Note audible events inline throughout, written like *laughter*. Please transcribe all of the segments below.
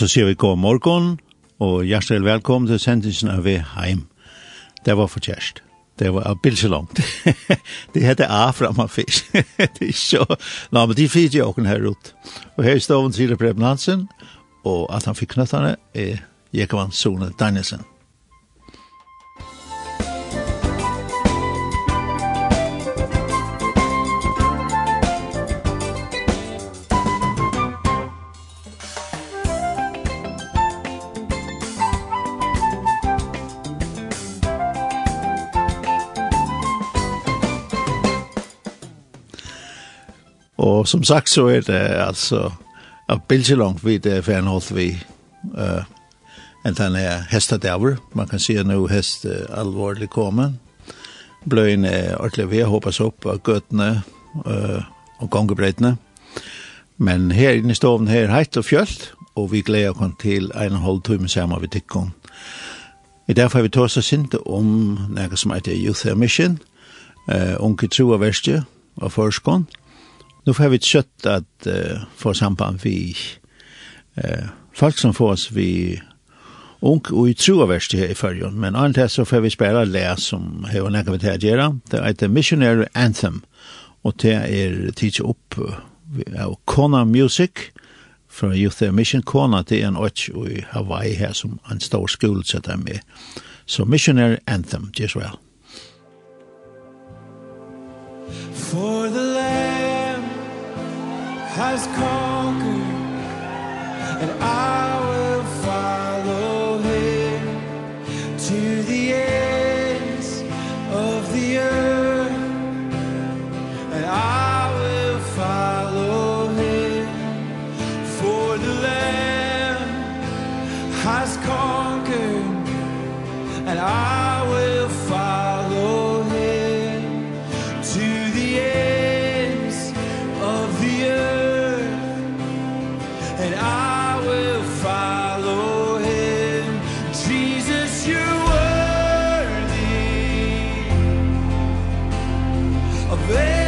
så sier vi god morgen, og hjertelig velkommen til sendingen av Heim. Det var for kjærst. Det var bild så langt. *laughs* det heter A framme fisk. *laughs* det er så... Nå, men de fyrt jo åken her ut. Og her står hun til Preben Hansen, og at han fikk knøttene er Jekvann Sone Danielsen. Og som sagt så er det altså av Bilgelong vid det fernholdt vi uh, en den här hästadaver man kan se uh, alvorlig kommer. Bløyen er ordentlig ordentligt hoppas opp av gøtene uh, og gångbreitne men her inne i stoven här heit og fjølt og vi gleder oss til en halv timme samma vi tycker I derfor har vi tås oss ikke om noe som heter Youth Mission, uh, unge tro av verste og forskånd, nu får vi ett kött att uh, få samband vi uh, folk som får oss vi ung og i troverst her i fyrjon, Men annet här så får vi spela lær som har vi til å gjøre. Det er et Missionary Anthem og det er tidigt opp av Kona Music fra Youth Air Mission Kona er en åts i Hawaii her som en stor skole setter med. Så Missionary Anthem, just well. For the land has conquered and I will follow him to the ends of the earth. And I will follow him for the Lamb has conquered and I away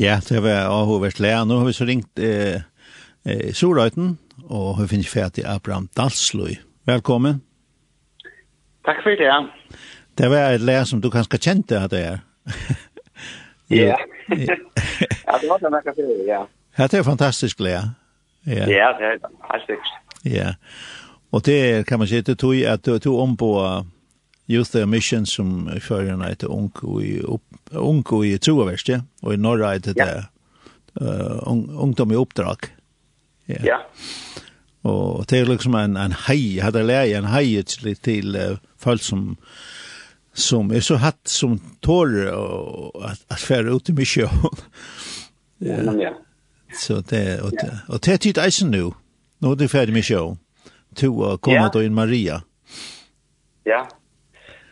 Ja, det var avhåverst lea. Nå har vi så ringt eh, eh, Sorøyten, og hun finnes ferdig Abraham Dalsløy. Velkommen. Takk for det, *laughs* *laughs* *laughs* ja. Det var et lea som du kanskje kjente at det er. ja. ja, det var det nekka før, ja. Ja, det er fantastisk lea. Ja, ja det er fantastisk. Ja, og det kan man si, det tog at du, du ombå Youth Their Mission som i førerne heter Onko i Onko i ja? Og i norra heter det ja. uh, eh ungdom i Oppdrag. Ja. Ja. Och det er liksom en en hej hadde läge en hei til, til uh, folk som som er så hatt som tår at, at färra ut i mission. Ja. Så det och og det tid eisen nu. Nu det färdig mission. Två komma då in Maria. Ja.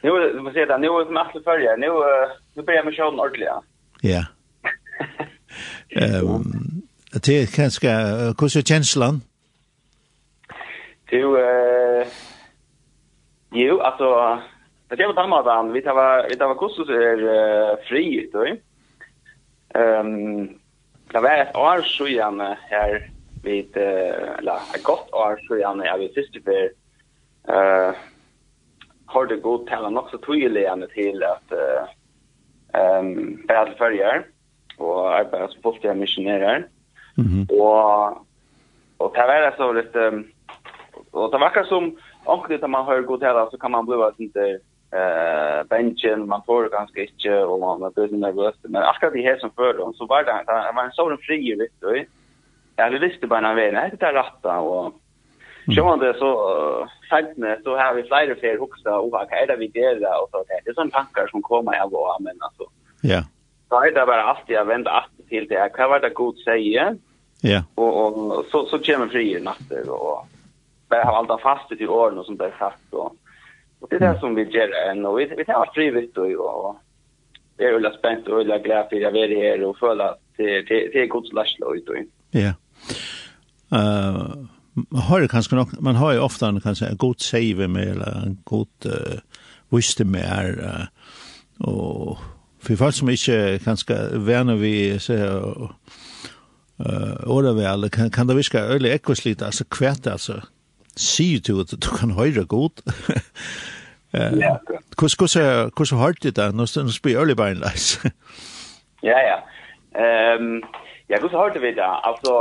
Nu vad säger det nu är med alla följer. Nu nu börjar med köra ordentligt. Ja. Ehm det är kanske hur så känslan? Du eh Jo, alltså det kan på den han. Vi tar vi tar kostos är fri du. Ehm Det var ett år så igen här vid, eller ett gott år så igen, jag vet sist det var har det gått till en också tydligare till att ehm bättre färger och arbeta som folkliga missionärer. Mhm. Och och det var så lite och det verkar som onkel att man hör gått till så kan man bli att inte eh benchen man får ganska inte och man blir nervös men akkurat det här som för så var det var en sån fri vitt då. Jag visste bara när det är rätt och Så man det så fältne så har vi flera fel huxa och vad är det vi göra och så där. Det är sån tankar som kommer jag var men alltså. Ja. Så är det bara att jag vänder att till det. Vad var det god säger? Ja. Och och så så kommer fri natter och bara har allt fast i åren och sånt där sagt och Och det är det som vi gör än och vi vi tar fri trivligt och och det är ju spänt och jag glad för jag är här och följa till till till Guds lastlo ut och. Ja. Eh man har kanskje nok, man har jo ofte en, kanskje, en god save med, eller en god uh, viste med, er, uh, og for folk som ikke kanskje verner vi, så, uh, året kan, kan det virke øyelig ekkoslite, altså kvært, altså, sier du at du kan høre god. Hvordan har du det? Nå spør jeg øyelig bare en leis. Ja, ja. Um, ja, hvordan har du det? Altså,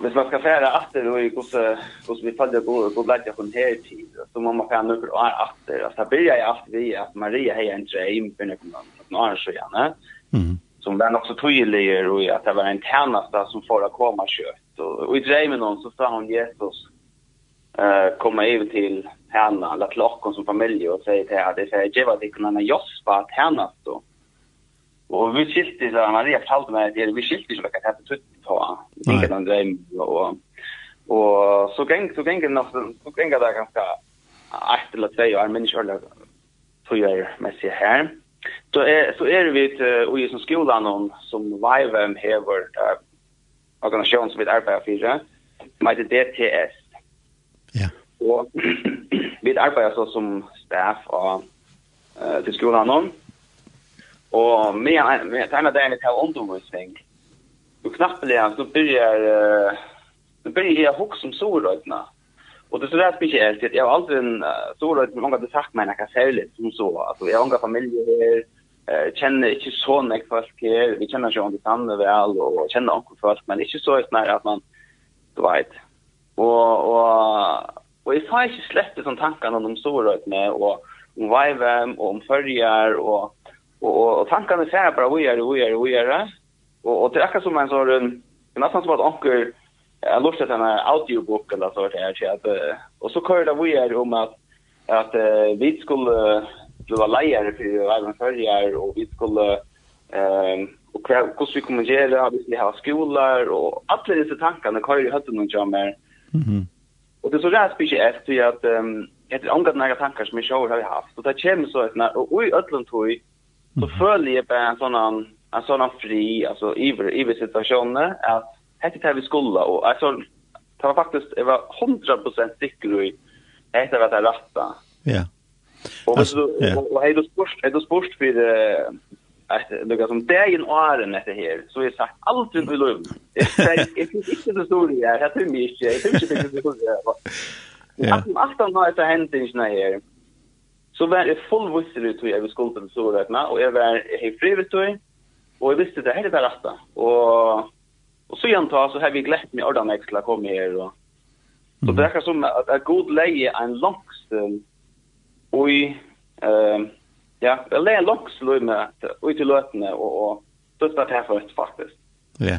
Hvis man skal fære atter og hvordan vi følger god, god hvordan jeg kommer her tid, så må man fære noen år atter. Altså, da blir jeg alltid ved at Maria har en dream for noen år siden, som var nok så tydelig og at det var en tjeneste som får å komme kjøtt. Og og i dreimen hon så sa hun Jesus uh, komme over til henne, eller til till som familie, og sier til henne, det sier, jeg var ikke noen jospa tjeneste, jag Og vi skilte så han hade talat med det vi skilte ikke jag hade tutt på. Inte den dreim, og, og så geng, så gäng nog så geng, där ganska ett eller två år men inte alla tror jag med sig här. Så er, så er vi ett och ju som skolan noen som Vivem Hever uh, organisation som vi arbeider for, som heter DTS. Ja. Og *clears throat* vi arbeider så som staff og, uh, til skolan noen, Og med med ena dagen det här undervisning. Och knappelig lär så börjar så börjar jeg hooks som så rötna. Og det är så där speciellt at jeg har alltid en så röt mange många det sagt mina særlig som så alltså jag har många familjer här eh kjenner ikke så mycket folk her vi kjenner känner ju under samma vel og kjenner också folk men ikke så att at man du vet Og og og jeg sa ikke släppa sånn tankene om de så röt med og om vem og om följar og och och tankarna säger bara hvor är det, hvor vi det, och och det er akkurat som en sånn, det er nesten som att onkel jag lustar den här audiobook eller så vart är jag att och så kör det vi är om att att vi skulle vara lejare för även förr och vi skulle ehm och hur vi kommer göra vi skulle ha skolor och alla dessa tankarna kör ju hade någon jag mer mhm och det så där spelar efter att ehm ett angat några tankar som jag har haft och det kommer så att när och i öllum tog så føler jeg på en sånn en sånn fri alltså iver iver situationer att hette det vi skulle och alltså det var faktiskt jag var 100% säker i hette vad det rätta. Ja. Och så och hej då sport hej då sport för att det som det är en åren det här så jag sagt allt runt i lov. Det är inte så stor det här. Jag tror mycket. Jag tror inte det skulle vara. Ja. Att att han har det hänt inte här. Så var det full visser ut hur jag skulle på så räkna och jag var helt fri vet du. Och jag visste det här var rätt. Och och så igen så har vi glett med ordan extra kom här och så det verkar som att ett god läge en långs och i ehm ja, det är långs löna ut till lötna och och stötta här för faktiskt. Ja.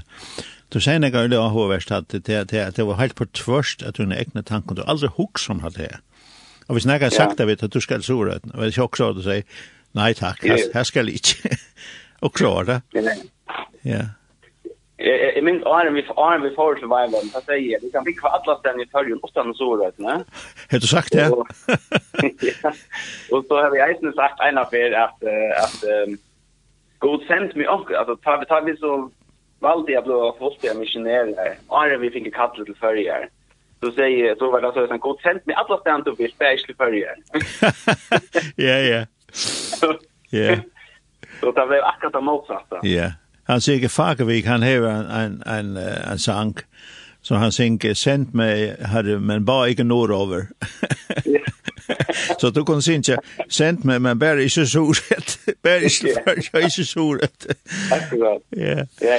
Du sier nek av det avhåverst at det var helt på tvørst at du er egne tanken, du aldri hukk som hadde det. Og hvis nekka sagt det, vet du, du skal sura det. Og hvis jeg også har hadde sier, nei takk, her her skal jeg ikke. Og klare klara. Ja. Jeg minns åren vi Arne vi får til Vailand, så sier jeg, vi kan bli kvar alla stedene i Tørjen, utan å sura det. Har du sagt det? Ja. *laughs* Og så har vi eisen sagt en av er at, at god sendt mig också, alltså tar vi, tar vi så valde jag blå folkliga missionärer, åren vi fick kallet til Førjar så säger så var det så sen god sent med alla stand upp i special förrige. Ja ja. Ja. Så det blev akkurat det motsatta. Ja. Han säger Fagervik han har en en en en sång så han synker sent med herre men bara inte norröver. *laughs* så du kan synka sent med men bare ikke så *laughs* Bare ikke inte för jag inte så Ja. Ja.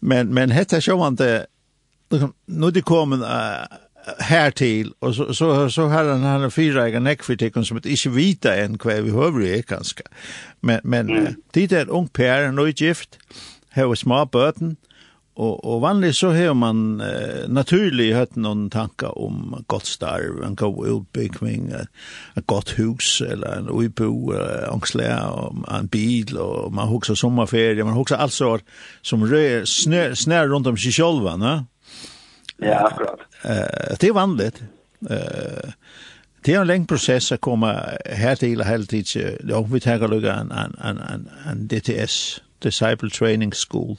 Men men hetta sjåvande nu det kommer uh, här till och så så så har han han fyra egna neckfritikon som inte vita än kvar vi hör det kanske. Men men mm. det är ett ung par nu gift har små barn och och vanligt så har man uh, naturlig hört någon tankar om gott starv, en god utbyggning, ett gott hus eller en uibo, angslä och en bil och man huxar sommarferie, man huxar alt sånt som rör snär, snö runt om sig själva, va? Ja, akkurat. Eh, det är vanligt. Eh, det är en lång process å komme här till hele tiden. Ja, vi tar en en en en DTS Disciple Training School.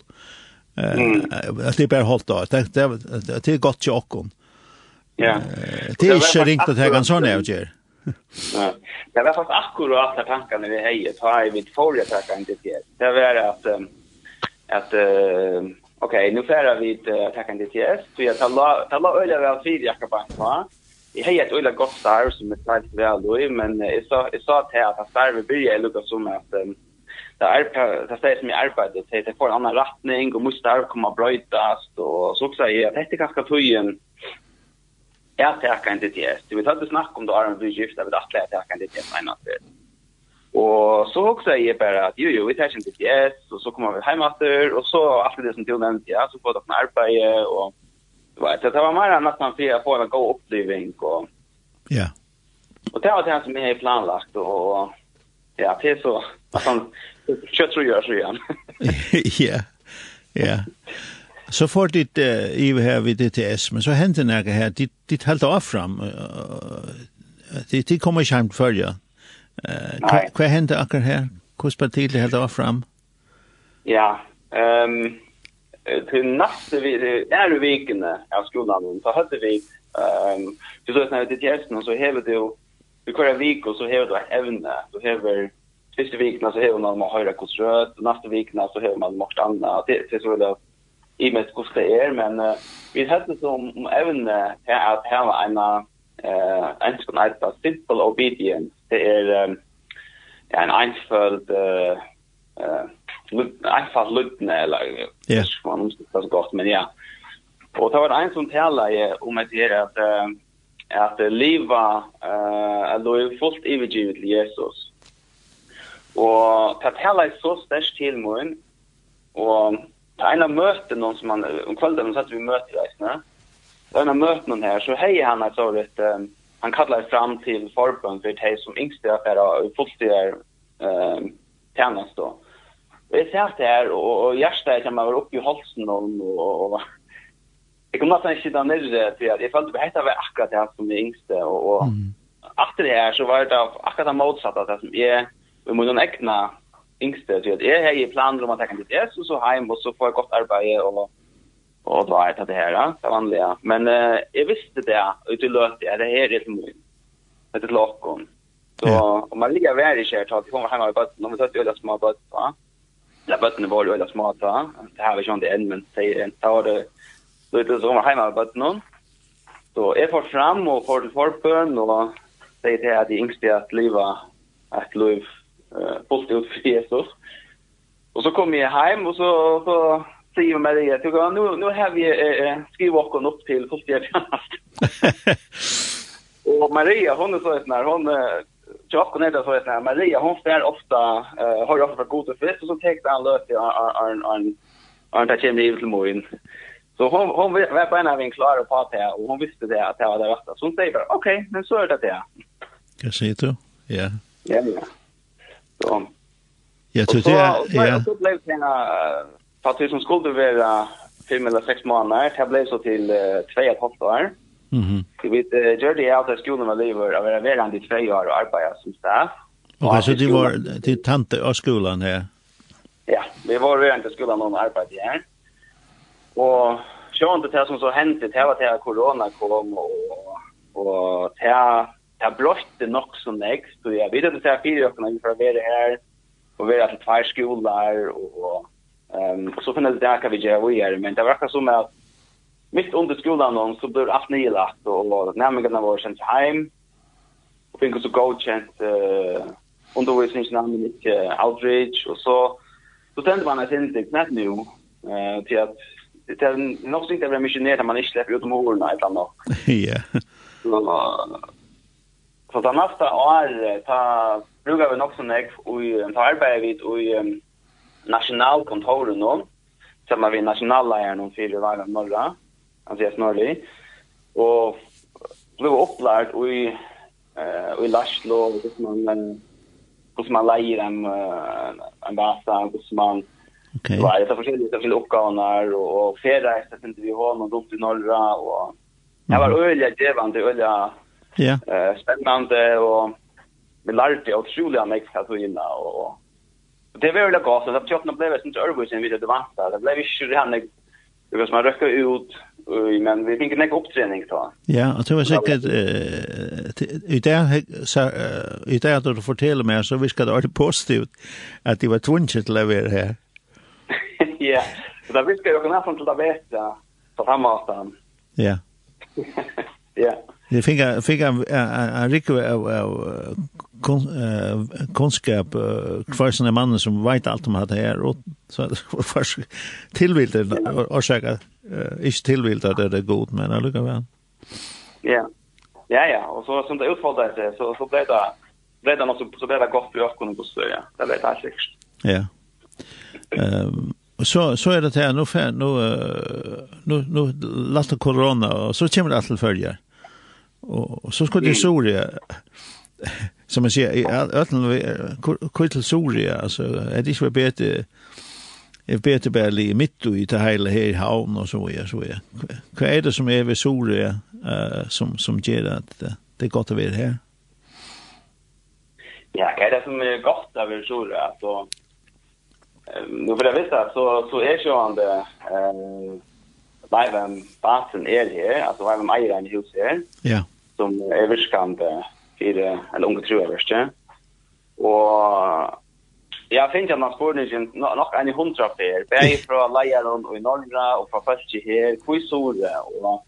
Eh, mm. det er bare holdt då. Det det det är gott til åkken. Ja. Det är inte ringt å ta en sånn här. Ja. Det var faktisk akkurat de tankarna vi hejer. Ta i vid forrige tackar inte det. Det var att att eh Okej, nu färar vi ett attackande TS. Så jag tar la öliga väl tid jag kan bara. Jag har ett öliga gott starv som är tajt väl då, men jag sa jag sa till att starvet där vi börjar lucka som att det är det sägs som i arbetet det det får en annan riktning och måste där komma brötas och så också är det kanske tøyen är attackande TS. Vi tar hade snack om det är vi gifta vid att attackande TS innan det. Og så också jeg bare at jo, jo, vi tar ikke en yes og så kommer vi hem etter, og så alt det som du nevnte, ja så får dere arbeid, og och vet det var mer enn nästan för att få en god upplevelse Og... ja. Og det var det som jeg har planlagt og ja det er så at han kjøtt tror jag så igjen. Ja. Ja. Så får ditt uh, i her vid DTS men så händer något her, ditt ditt helt av fram uh, det det kommer ikke hjem förja. Ja Uh, hva hendte akkurat her? Hvordan partiet heldt det fram? Ja, um, til neste er vikene av skolen, så hadde vi, um, så så at det er så hever det jo, vi kvar vik, og så hever det evne, så hever siste vikna så hever man må høyre hos rød, og neste så hever man makt anna, det det så veldig i mest hos det er, men uh, vi hadde som evne her at her var en uh, en sånn simple obedience, det er um, ja, en einfald uh, uh, einfald lutne, eller yeah. man husker det så godt, men ja. Og det var en som taler om at det er at uh, at leva eh uh, då fullt ivigivet till Jesus. Och det hela är så stärkt till mun. Och det ena mötet någon som man om kvällen så att vi möter dig, va? Det ena mötet någon här så hej han har så rätt um, han kallar fram till förbund för det som yngste affärer att fullstigar eh, tjänst då. Och jag satt här och, och hjärtat kan man vara uppe i halsen och, och, och jag kom nästan inte där nere till att jag följde att det var akkurat det som är yngste och, och mm. efter det här så var det akkurat det motsatta det som är vi måste ägna yngste till att jag har planer om att jag kan dit så så hem och så får jag gott arbete och och då är det här det vanliga men eh, jag visste det ute i lötet är det här helt mun det är lockon så ja. om man ligger väl i kärt att kommer hem i bara när man tar öl små bara va Ja, bøttene var jo veldig smart, da. Det har vi ikke det enn, men det var det lite som var hemma på någon. Så jeg får fram och får til forbøn, och säger til at det yngste att leva et liv uh, fullt ut för Jesus. Och så kommer jeg hem och så, så säger Maria, du går nu nu har vi eh, skrivvåkon upp till fullständigt. *laughs* och Maria hon är så att när hon jag kan inte så att när Maria hon fär ofta eh, har ofta för god fisk och så tänkte han löst i en en en där kemri till moin. Så hon hon var på en av en klar på att och hon visste det att det var det rätta. Så hon säger bara okej, okay, men så är det det. Jag ser du. Ja. Ja. Så Ja, så det ja. Så blev det för det som skulle vara fem eller sex månader, det blev så till uh, två och ett halvt år. Mm -hmm. Vi vet, uh, gör det allt i skolan var lever av vara verande i två år och arbeta som staff. Och alltså det var till tante av skolan här? Ja, vi var verande i skolan och arbetade här. Och så sjön det som så hände, det var till corona kom och, och det här det blåste nok som nekst, og jeg vet at det er fire åkene vi får være her, og være til tvær skoler, og, og Ehm så finns det där kan vi göra vi är men det verkar som att mitt under skolan då så blir allt nylagt och nämligen var sen hem och fick så godkänt eh undervisningsnamn inte outreach och så så tänkte man att inte knäpp nu eh till att det är nog inte det missionär där man inte släpper ut målen eller något. Ja. Så så då nästa år ta brukar vi nog så näck och ta arbete vid och nationalkontoret nå, sammen vi nationalleieren om fire veier Norra, Andreas Norli, og ble opplært i, uh, i Laslo, hvordan man, hvordan man leier en, en basa, hvordan man Okay. Det var forskjellige, forskjellige oppgaver, og, og ferreiste finner vi hånden og dumt i Norra, og det var øyelig gevande øyelig Ja. uh, spennende, og vi lærte utrolig av meg hva tog inn, og, og det var väl gott så att jag blev inte övervis än vi det vant. Det blev ju det han det som man rökte ut men vi fick en uppträning då. Ja, och det var säkert eh i där så i där att du fortäller mig så vi ska det alltid positivt att det var tvunget till att vara här. *laughs* Ja. Så där vi ska ju kunna från till att veta på framåt. Ja. *laughs* Ja. Det fick jag fick jag en rikke av kunskap kvar såna mannen som vet allt om det här och så först tillvilt och säga inte tillvilt att det är gott men alltså väl. Ja. Ja ja, och så som det utfallade sig så så blev det blev det något så så blev det gott för oss kunde gå så ja. Det vet det alltså. Ja. Ehm så så är det här nu för nu nu nu lasta corona och så kommer det att följa. Och, och så skulle det Soria som man säger i öllen kvill Soria alltså är det inte bättre är bättre bättre mitt i det hela här i havn och så är så är. Vad är det som är vid Soria uh, som som ger att det är gott att vara här? Ja, hva är det som är gott att vara Soria alltså? Nu för det visst så så är ju han det eh Veivem basen er her, altså Veivem eier en hus her, ja. som er virkende for en unge troverste. Og jeg finner at man spør nok en hundra per, bare fra leieren og i Norge og fra første her, hvor store og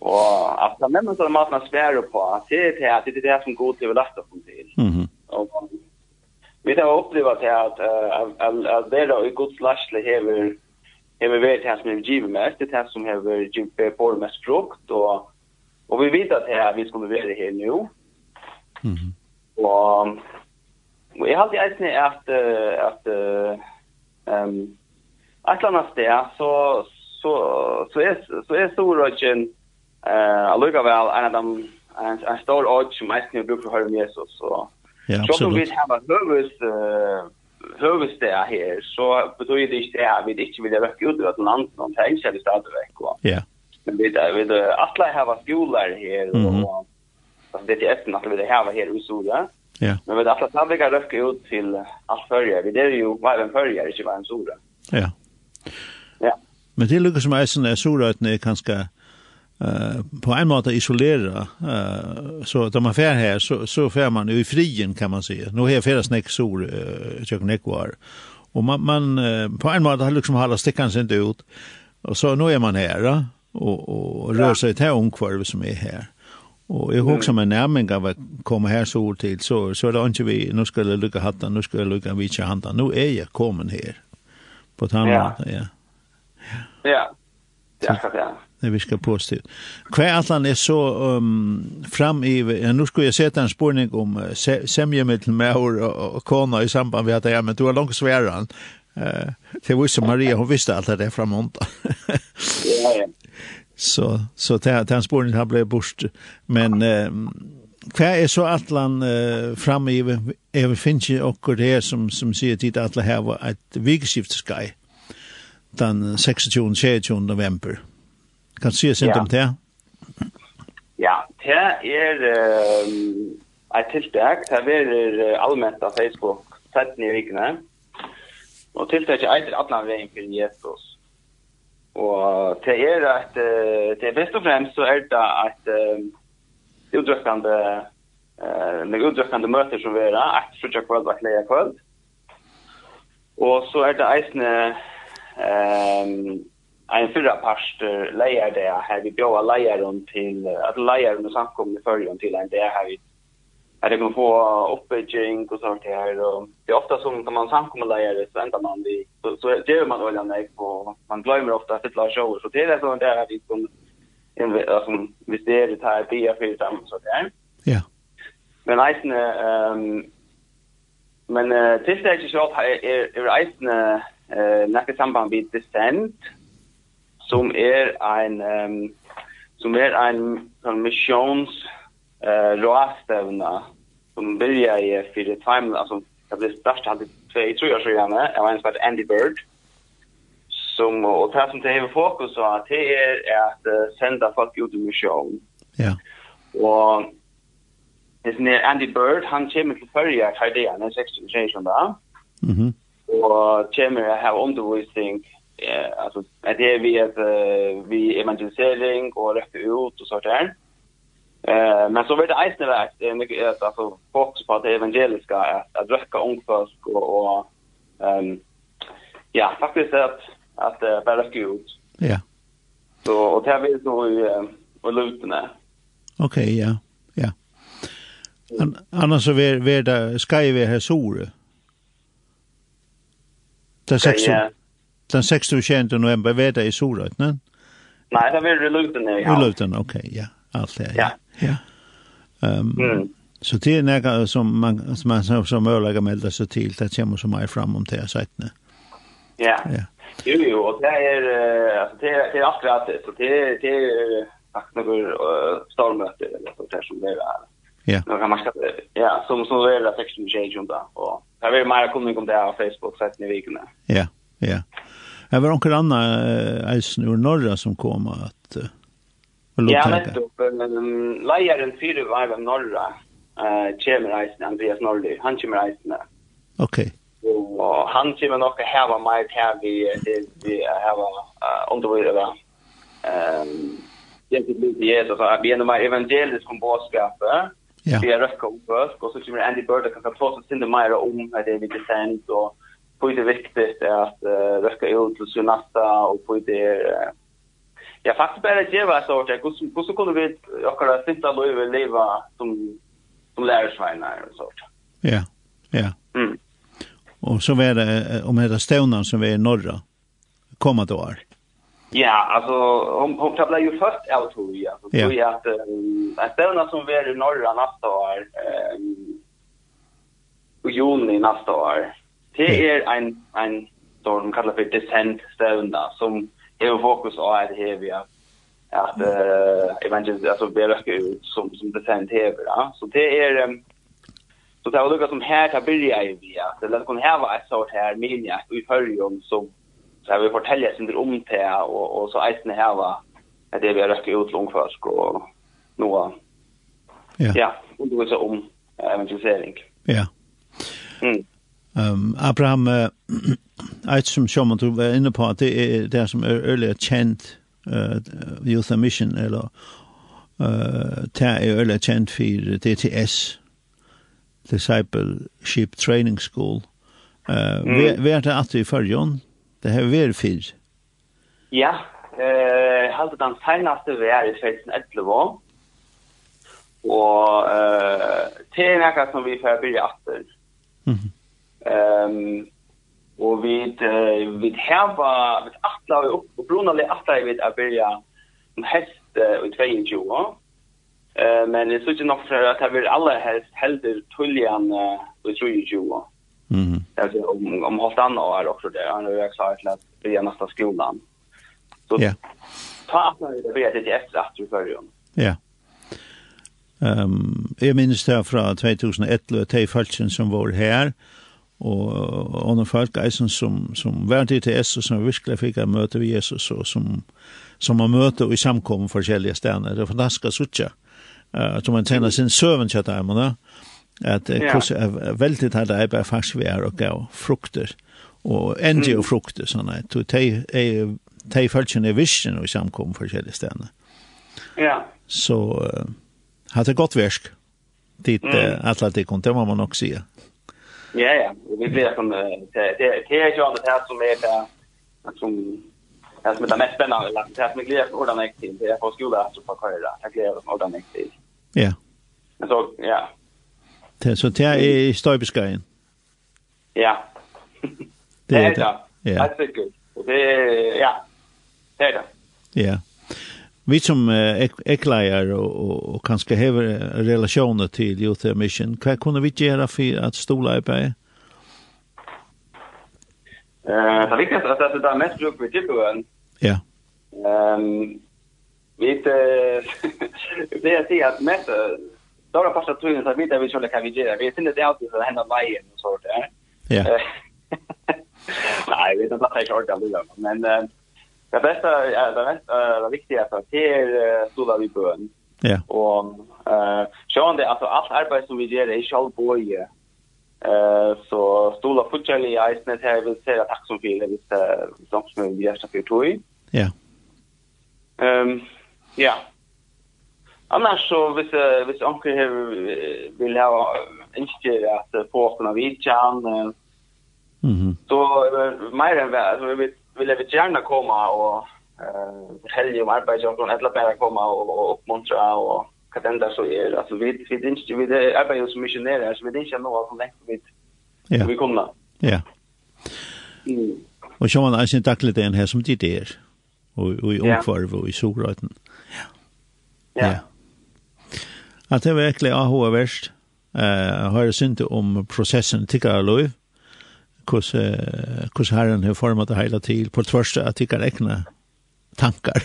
Og at det er som maten er svære på, det er det, det er det som god til å lette opp til. Og vi har opplevd at at at det i Guds lasle hever har varit det som har givit mest, det här som har givit på mest frukt och, och vi vet att det här vi ska vara här nu. Mm. Och, och jag har alltid ätit att, att um, ett annat sted så, så, så är, så är Storröken eh, alldeles en av dem en, en stor åk som ätit när jag brukar höra om Jesus. Så, Ja, absolut. Så vi har hövus eh huvudstad her, så betyr det ikke det at vi ikke vil røkke ut ur att noen annan tänker det vekk. va. Ja. Men vi där vi alla här var skolor här och så det är efter at vi det här var i Sora. Ja. Men vi alle stadigt kan røkke ut til alt förr. Vi det är ju vad en förr ikke inte en Sora. Ja. Ja. Men det lukkar som eisen er sorøytene er kanskje Uh, på en måte isolera uh, så att man fär här så så fär man i frien kan man säga. Nu här färas sol, uh, jag nekvar. Och man man uh, på en måte har liksom hålla stickan sig inte ut. Och så nu är man här uh, och och rör sig till omkvarv som är här. Och jag husker meg nærmeng av att komma här så til, så så er det inte vi nu skal jeg lucka hatten, nu skal jeg lucka vitcha handa. Nu är jag kommen här. På et annet ja. ja. Ja. Ja. Ja. Ja när vi ska påstå. han är så um, fram i, ja, nu ska jag sätta en spårning om uh, se, sämje med mår och, och kona i samband med att jag, men du har långt sväran. Uh, det var som Maria, hon visste allt det där framåt. ja, ja. Så, så den spårningen har blivit bort. Men uh, Hva er så atlan uh, fram i vi finnes ikke okkur det som, som sier tid at atlan heva et vikeskiftskai den 26. 27. november. Kan du si sint om det? Ja, det er um, et tiltak. Det er uh, allment av Facebook sett i vikene. Og tiltak er etter alle veien for Jesus. Og det er at uh, det er best og fremst så er det at uh, utdrøkkende uh, med utdrøkkende møter som vi er, at frutja kvöld og leia kvöld. Og så er det eisne um, en fyra pastor lejer det här vi bjöd lejaren till att lejaren och i förrjön till en det här vi att det kan få uppbygging och sånt här och det är ofta som när man samkommer lejare så ändrar man det så, så gör man olja nej på man glömmer ofta att fylla shower så det är sånt där vi som alltså vi ser det här bia för dem så där ja. Men eisen ehm men uh, tills det är så att är är eisen eh uh, nästa samband vid descent som er ein um, som er ein sånn missions eh uh, som börjar i fyrir time alltså det blev störst hade två tror jag så gärna jag var en svart Andy Bird som och det som det har fokus på att det är att sända folk ut i mission. Ja. Och det är Andy Bird han kommer till Färja här det är en 16 generation där. Mhm. Och kommer att ha undervisning ja, alltså att det är vi att uh, vi evangelisering och rätt ut och sånt där. Eh men så vet det isen vart en mycket alltså fokus på det evangeliska att att väcka ungfolk och och ehm ja faktiskt att att uh, bara räcka ut. Ja. Så och det vill så i och lutna. Okej, ja. Ja. An Annars så är det ska ju vara här sore. Det är sex. Ja den 26. november veda i Sorøyt, ne? Nei, det var i Løyten, ja. I Løyten, ok, ja. Alt det, ja. ja. ja. Um, mm. Så det er noe som man, som man som, som ødelegger melder seg til, det kommer så mye fram om det jeg sagt, ne? Ja. ja. Jo, jo, og det er, altså, det er, det er akkurat det, så det er, det er faktisk noen uh, stormøter, eller så det som det er. Ja. Nå kan man skal, ja, som, som det er 16 tjejer, og det er mer kommunikasjon om det på Facebook, sett i vikene. Ja, ja. Det var onkel Anna eisen ur norra som kom att uh, Ja, nettopp. um, leieren fyra var av norra eh uh, kommer eisen Andreas Norrly. Han kommer eisen. Okej. Og han kommer nok att ha mig här vi det ha undervärda va. Ehm jag vill bli Jesus att be mig evangelisk om boskapen. Ja. Vi er är rökkompösk og så kommer Andy Burda kan ta oss till det mer om det vi det sen og på det viktigt är att uh, röka ut till sin och på det är jag faktiskt bara ge vad så att Hvordan hur så kunde vi akkurat kan sitta då över leva som som lärarsvänner och så. Ja. Ja. Mm. Och så var det om det stånan som vi är norra komma då år. Ja, alltså om om tabla ju först out to, ja. Så tror jag att att stånan som vi är i norra nästa år eh i juni nästa år Det är en en då de kallar för descent stövna som är fokus på att det vi att att evangelism alltså bära ut som som descent här va. Så det är um, så det var lukka som här tar börja i vi att det kan här vara ett sort här minja i förrum som så här vi fortäljer sin om det och och så eisen här var att det vi har rökt ut långt först och några ja, ja och då så om evangelisering. Ja. Mm. Um, Abraham, uh, eit som sjåman du var inne på, at det er det som er ørlig kjent uh, Youth and Mission, eller uh, det er ørlig kjent for DTS, Discipleship Training School. Uh, mm. Vi er det at i førjon, det har vi fyr. Ja, eh, halda den seneste vi i 2011 og eh, det er som vi får bygge efter. Mhm. Ehm och vid vid vi var vid attla och bruna le attla vid att börja en häst och två i jo. Eh men det såg ju nog för att vi alla helst helder tullian och tror ju jo. Mhm. Alltså om om halvt annat år också det. Han har ju sagt att det är nästa skolan. Så Ja. Ta det vet det efter att du förrjon. Ja. Ehm jeg minnes det fra 2011 till falschen som var här og andre folk eisen som som var til Jesus som virkelig fikk et møte med Jesus og som som har møte og i samkommen forskjellige steder. Det er fantastisk å sitte. Uh, som man tjener sin søvn til dem, da. At uh, hvordan er veldig til det er faktisk vi er og gav frukter. Og endelig og frukter, sånn at de er de følgene er visjen og i samkommen forskjellige steder. Ja. Så uh, hatt det gått versk dit mm. uh, atletikon, det må man nok sige. Ja. Ja, ja. Vi blir som, det är ju annat här som är det som det som är det mest spännande. Det som som jag glädjer ordentligt till, det är på skolan som får köra. Jag glädjer ordentligt till. Ja. Men Så, ja. Det, Så det er i Støybeskajen? Ja. Det är det. Ja. Det är det. Ja. Det är det. Ja vi som eh, ekleier og, og, og kanskje hever relasjoner til Youth Mission, hva kunne vi gjøre for at stola i berg? Eh, det viktigaste är att det är mest bruk vid tillgången. Ja. Ehm, vi *laughs* det är det att mest stora första tiden så vet vi skulle kan vi göra. Vi är inte det alltid så händer mig och så där. Ja. *laughs* Nej, vi vet inte det jag ska göra men Det bästa är det är det viktigaste att det är stora vi bön. Ja. Och eh så det alltså allt arbete som vi gör är själv på ju. Eh så stora futjali i snett här vill säga tack så mycket visst som som vi gör så för tog. Ja. Ehm ja. Annars så hvis hvis onkel her vill ha inte att få kunna vidjan. Mhm. Så mer än väl så vi vill jag gärna komma och eh fortälja om arbetet jag kan alla bara komma och uppmuntra och vad det så är alltså vi vi inte vi arbetar som missionärer så vi inte nog som längst vi Ja. Vi kommer. Ja. Och så man är sin tackle den här som det är. Och och i omkvarv och i solröten. Ja. Ja. Att det verkligen är hur värst. Eh har det synte om processen tycker jag lov hvordan hvordan herren har formet det hele til på tvers av at ikke rekne tankar.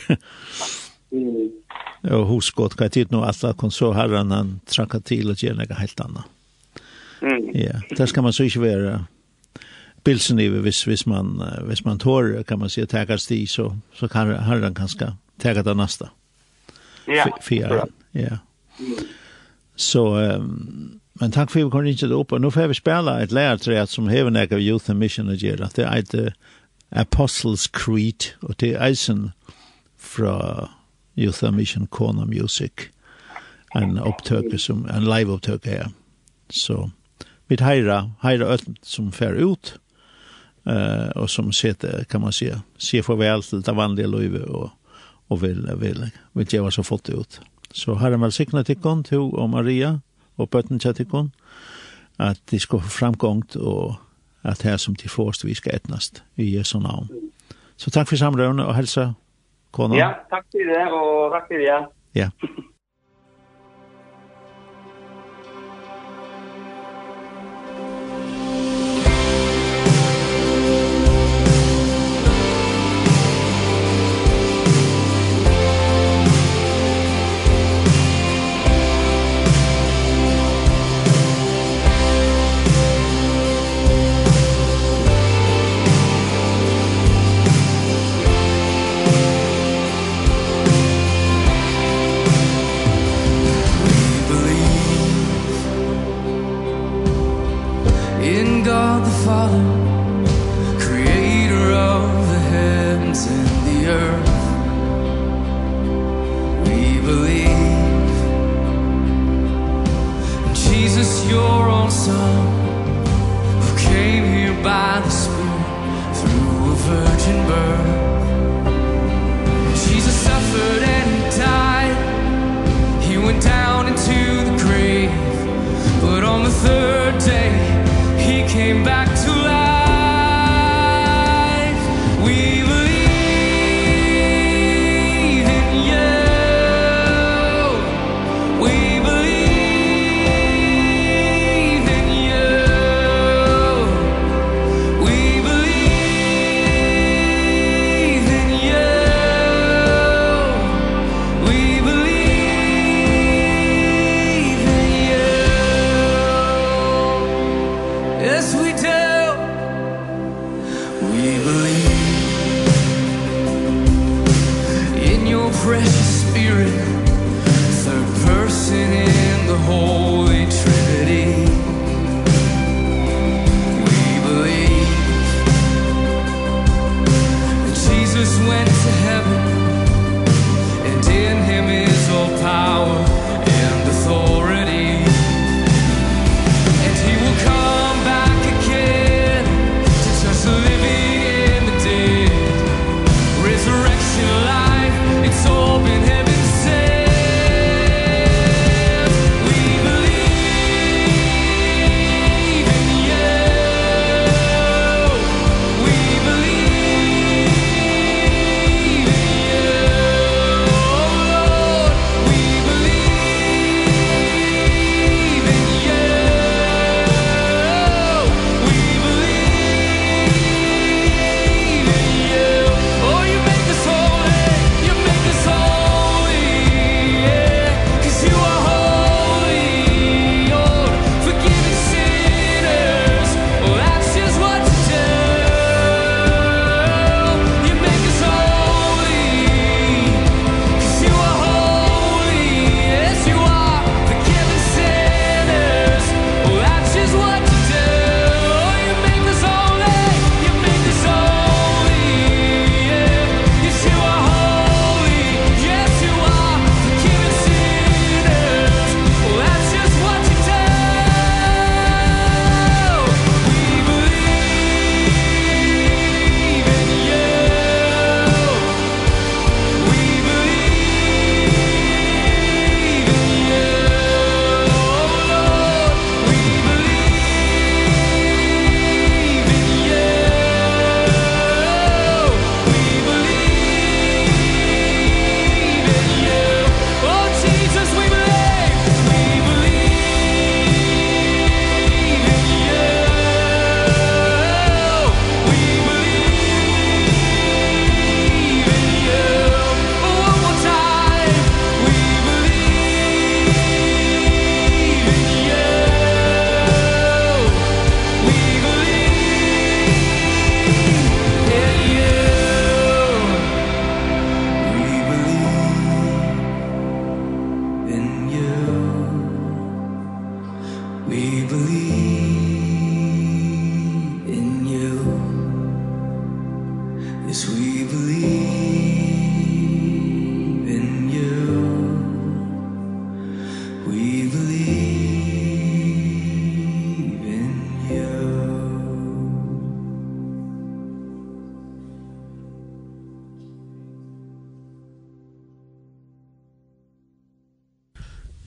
mm. Og hos godt kan tid nå at han så herren han trakka til og gjør noe helt annet. Mm. Ja, der skal man så ikke være bilsen i hvis, hvis man, hvis man tår, kan man si, tager sti, så, så kan herren kanskje tager det neste. Ja, yeah. Fyra, ja. Yeah. Så, um, Men takk for vi kan ikke det opp. Og nå får vi spille et lærtræt som hever nek av Youth and Mission å gjøre. Det er et uh, Apostles Creed, og det er eisen fra Youth and Mission Kona Music. En opptøke som, en live opptøke her. Så vi heira, heira øtten som fer ut, uh, og som sitter, kan man si, sier farvel til det vanlige livet, og, og vil, vil, vil, gjøre så flott ut. Så herre, velsignet til Gonto og Maria, og bøtten tjattikon, at de skal få framgångt og at her som de forst vi skal etnast i Jesu navn. Så takk for samrøvne og helsa, Kona. Ja, takk for det, og takk for det. Ja. *laughs* the whole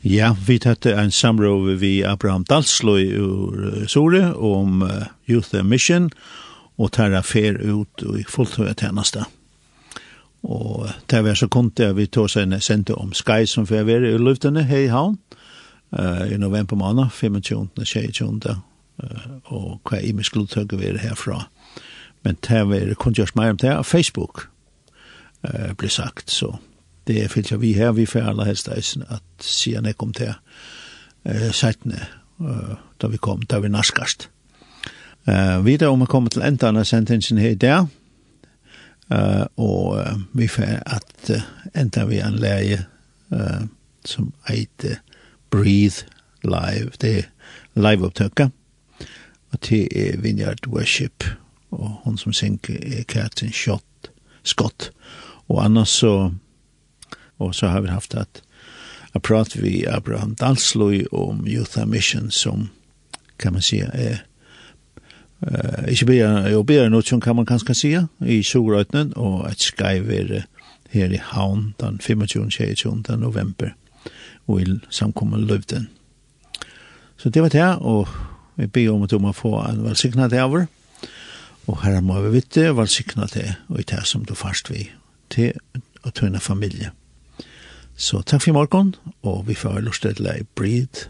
Ja, vi tatt en samråd vi Abraham Dalsløy ur Sore om uh, Youth Mission og tæra fer ut i fulltøya tjeneste. Og det var så kunde vi tog seg en sendte om Sky som får være i luftene her i havn uh, i november måned, 25. og 26. Uh, og hva i min skulle vi være herfra. Men det var kunde gjørs mer om det, Facebook uh, ble sagt, så det fyllt vi her, vi får alle helst eisen at siden jeg kom til eh, settene, uh, da vi kom, da vi naskast. Uh, videre om vi kommer til enden av sentensen her i dag, uh, og uh, vi får at uh, enda vi en leie uh, som eit Breathe Live, det er live-opptøkket, og til er Vineyard Worship, og hun som synker er Katrin Schott, Scott, og annars så Og så har vi haft at jeg pratet vi Abraham Dalsløy om Youth Mission som kan man säga är eh ikke bedre, jo bedre noe som kan man kanskje si i Sorøytnen, og et skriver her i Havn den 25. 26. november, og i samkommet Løvden. Så det var det, og vi ber om at du må få en velsikna til over, og her må vi vite velsikna til, og i det som du først vi, til å tøyne familie. Så takk for i morgen, og vi får lyst til å breathe.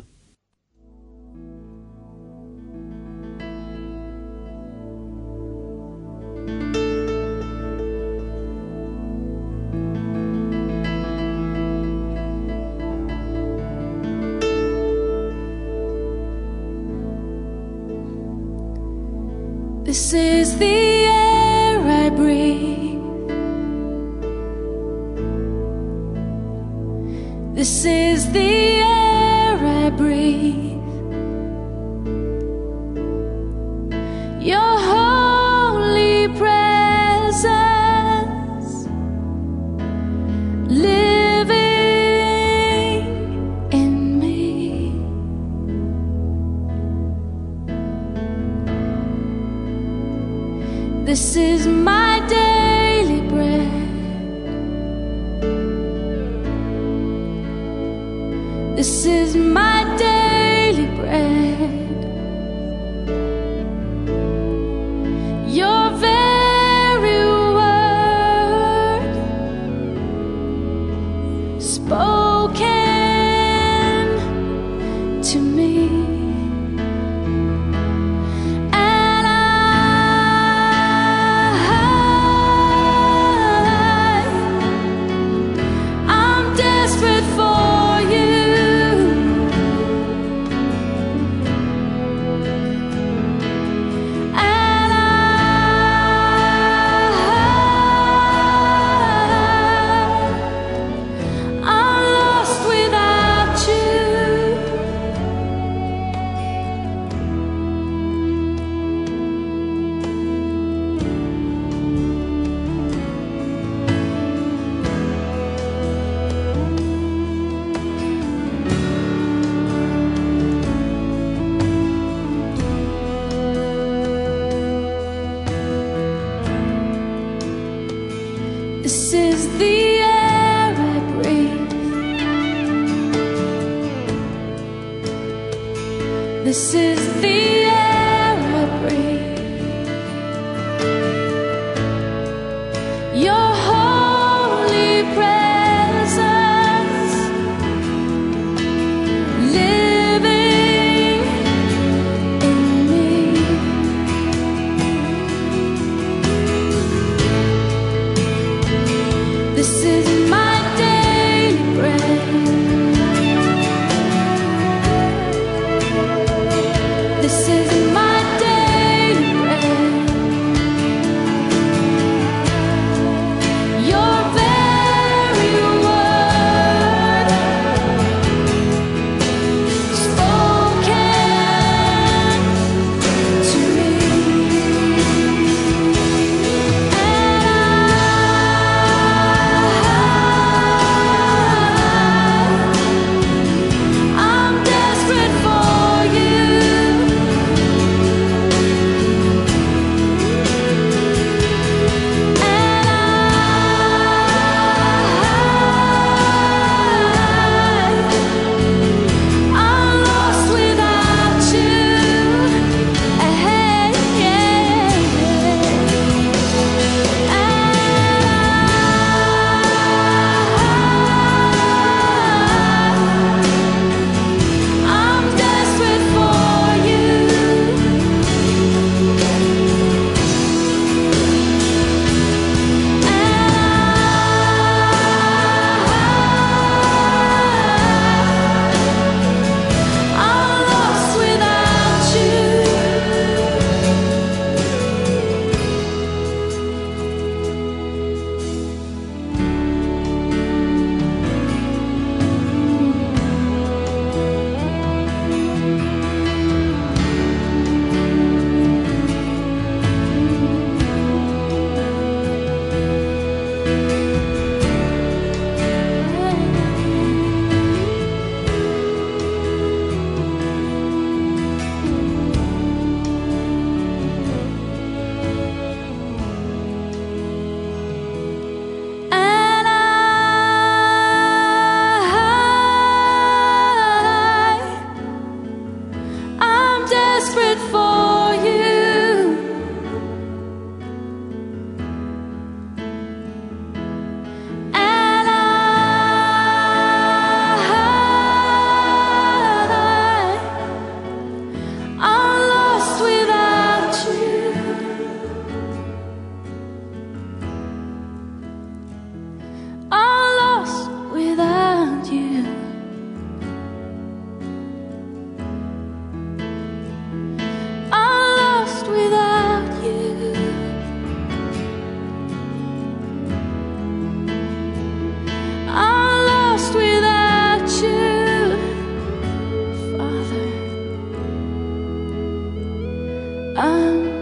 安